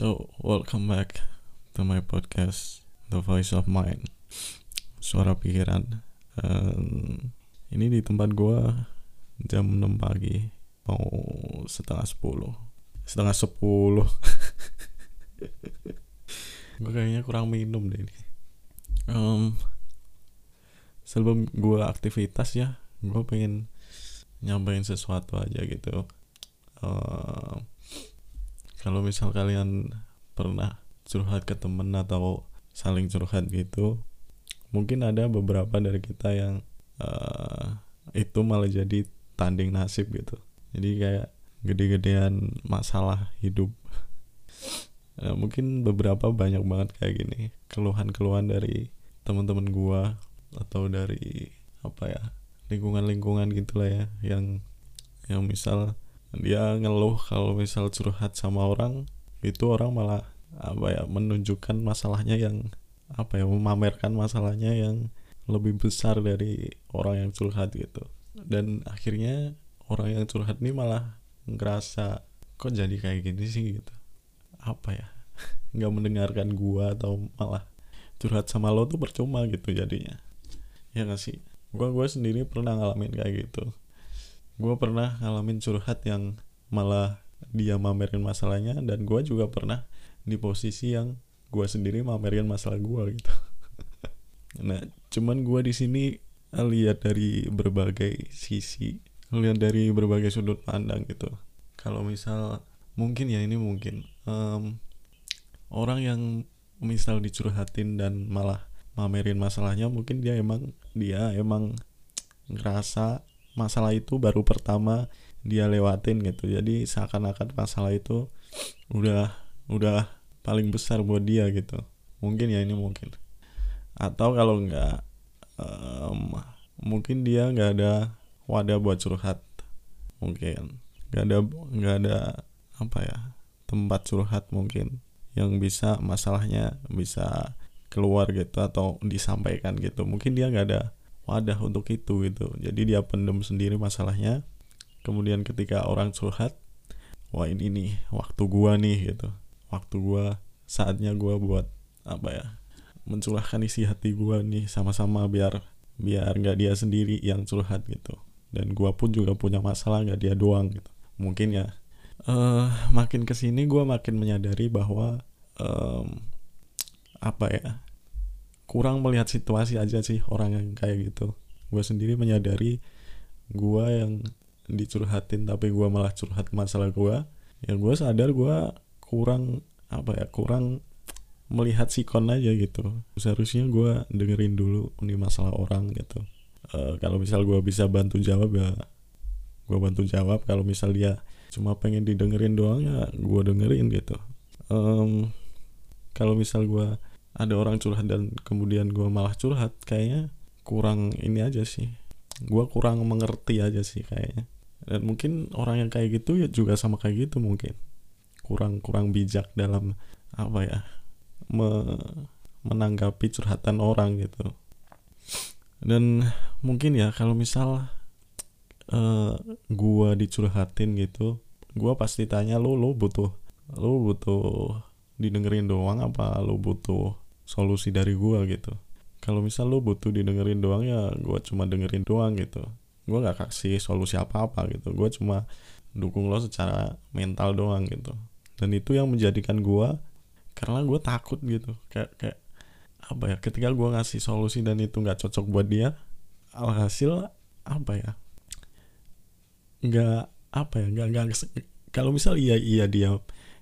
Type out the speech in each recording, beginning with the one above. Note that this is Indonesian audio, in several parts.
So, welcome back to my podcast, The Voice of Mind, Suara Pikiran. Um, ini di tempat gua jam 6 pagi, mau setengah 10. Setengah 10. gue kayaknya kurang minum deh ini. Um, sebelum gua aktivitas ya, gue pengen nyampein sesuatu aja gitu. Uh, kalau misal kalian pernah curhat ke temen atau saling curhat gitu mungkin ada beberapa dari kita yang uh, itu malah jadi tanding nasib gitu. Jadi kayak gede-gedean masalah hidup. Uh, mungkin beberapa banyak banget kayak gini. Keluhan-keluhan dari teman-teman gua atau dari apa ya lingkungan-lingkungan gitulah ya yang yang misal dia ngeluh kalau misal curhat sama orang itu orang malah apa ya menunjukkan masalahnya yang apa ya memamerkan masalahnya yang lebih besar dari orang yang curhat gitu. Dan akhirnya orang yang curhat ini malah ngerasa kok jadi kayak gini sih? gitu. Apa ya nggak mendengarkan gua atau malah curhat sama lo tuh percuma gitu jadinya. Ya gak sih? Gua gua sendiri pernah ngalamin kayak gitu gue pernah ngalamin curhat yang malah dia mamerin masalahnya dan gue juga pernah di posisi yang gue sendiri mamerin masalah gue gitu. Nah cuman gue di sini lihat dari berbagai sisi lihat dari berbagai sudut pandang gitu. Kalau misal mungkin ya ini mungkin um, orang yang misal dicurhatin dan malah mamerin masalahnya mungkin dia emang dia emang ngerasa masalah itu baru pertama dia lewatin gitu. Jadi seakan-akan masalah itu udah udah paling besar buat dia gitu. Mungkin ya ini mungkin. Atau kalau enggak um, mungkin dia nggak ada wadah buat curhat. Mungkin. Nggak ada nggak ada apa ya tempat curhat mungkin yang bisa masalahnya bisa keluar gitu atau disampaikan gitu. Mungkin dia nggak ada wadah untuk itu gitu. Jadi dia pendem sendiri masalahnya. Kemudian ketika orang curhat wah ini nih waktu gua nih gitu. Waktu gua saatnya gua buat apa ya mencurahkan isi hati gua nih sama-sama biar biar nggak dia sendiri yang curhat gitu. Dan gua pun juga punya masalah nggak dia doang gitu. Mungkin ya uh, makin ke sini gua makin menyadari bahwa um, apa ya kurang melihat situasi aja sih orang yang kayak gitu. Gue sendiri menyadari gue yang dicurhatin tapi gue malah curhat masalah gue ya gue sadar gue kurang apa ya kurang melihat sikon aja gitu. Seharusnya gue dengerin dulu ini masalah orang gitu. Uh, kalau misal gue bisa bantu jawab ya gue bantu jawab. Kalau misal dia cuma pengen didengerin doang ya gue dengerin gitu. Um, kalau misal gue ada orang curhat dan kemudian gue malah curhat kayaknya kurang ini aja sih. Gue kurang mengerti aja sih kayaknya. Dan mungkin orang yang kayak gitu ya juga sama kayak gitu mungkin. Kurang kurang bijak dalam apa ya me, menanggapi curhatan orang gitu. Dan mungkin ya kalau misal uh, gua dicurhatin gitu gua pasti tanya lo lo butuh lo butuh didengerin doang apa lo butuh solusi dari gua gitu. Kalau misal lo butuh didengerin doang ya gua cuma dengerin doang gitu. Gua nggak kasih solusi apa apa gitu. Gua cuma dukung lo secara mental doang gitu. Dan itu yang menjadikan gua karena gue takut gitu. Kayak kayak apa ya ketika gua ngasih solusi dan itu nggak cocok buat dia alhasil apa ya nggak apa ya nggak nggak kalau misal iya iya dia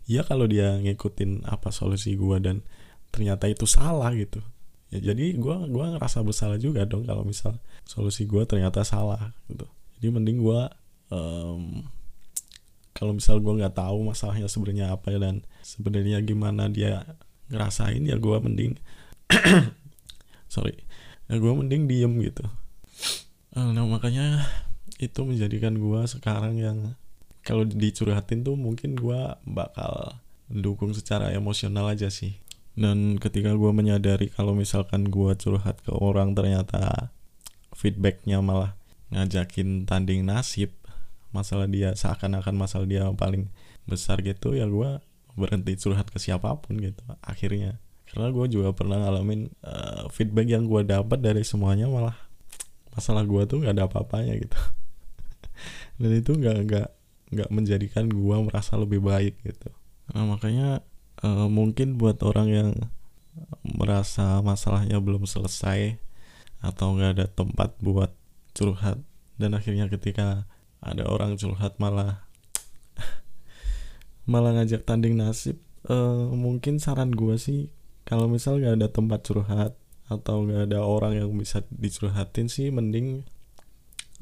ya kalau dia ngikutin apa solusi gue dan ternyata itu salah gitu. Ya jadi gue gua ngerasa bersalah juga dong kalau misal solusi gue ternyata salah gitu. Jadi mending gue um, kalau misal gue nggak tahu masalahnya sebenarnya apa dan sebenarnya gimana dia ngerasain ya gue mending sorry ya gue mending diem gitu. Nah makanya itu menjadikan gue sekarang yang kalau dicurhatin tuh mungkin gue bakal dukung secara emosional aja sih dan ketika gue menyadari kalau misalkan gue curhat ke orang ternyata feedbacknya malah ngajakin tanding nasib masalah dia seakan-akan masalah dia paling besar gitu ya gue berhenti curhat ke siapa pun gitu akhirnya. Karena gue juga pernah ngalamin uh, feedback yang gue dapat dari semuanya malah masalah gue tuh nggak ada apa-apanya gitu. Dan itu nggak nggak nggak menjadikan gue merasa lebih baik gitu. Nah, makanya uh, mungkin buat orang yang merasa masalahnya belum selesai atau nggak ada tempat buat curhat dan akhirnya ketika ada orang curhat malah malah ngajak tanding nasib uh, mungkin saran gue sih kalau misal nggak ada tempat curhat atau nggak ada orang yang bisa dicurhatin sih mending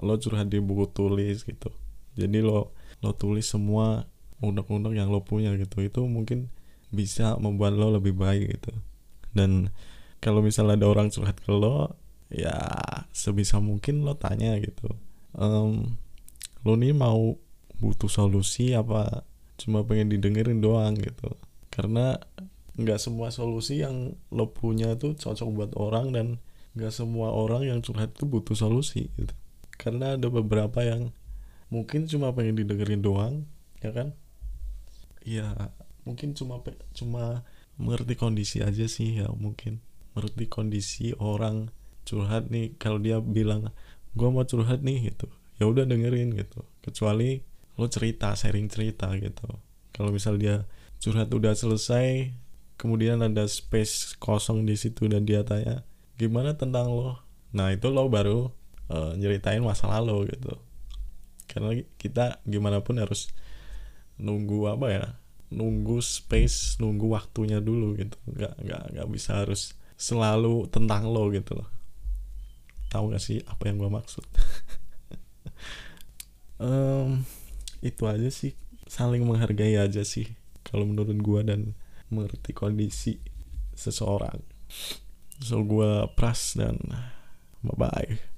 lo curhat di buku tulis gitu. Jadi lo lo tulis semua unek-unek yang lo punya gitu. Itu mungkin bisa membuat lo lebih baik gitu. Dan kalau misal ada orang curhat ke lo ya sebisa mungkin lo tanya gitu. Um, lo nih mau butuh solusi apa? Cuma pengen didengerin doang gitu. Karena nggak semua solusi yang lo punya itu cocok buat orang dan nggak semua orang yang curhat itu butuh solusi gitu. Karena ada beberapa yang mungkin cuma pengen didengerin doang ya kan? Ya mungkin cuma cuma mengerti kondisi aja sih ya mungkin mengerti kondisi orang curhat nih kalau dia bilang gue mau curhat nih gitu. Ya udah dengerin gitu. Kecuali lo cerita sharing cerita gitu. Kalau misal dia curhat udah selesai kemudian ada space kosong di situ dan dia tanya gimana tentang lo? Nah itu lo baru uh, nyeritain masalah lo gitu. Karena kita gimana pun harus nunggu apa ya nunggu space nunggu waktunya dulu gitu. Nggak nggak nggak bisa harus selalu tentang lo gitu loh. Tahu gak sih apa yang gue maksud? Um, itu aja sih. Saling menghargai aja sih kalau menurut gue dan mengerti kondisi seseorang. So gue pras dan bye bye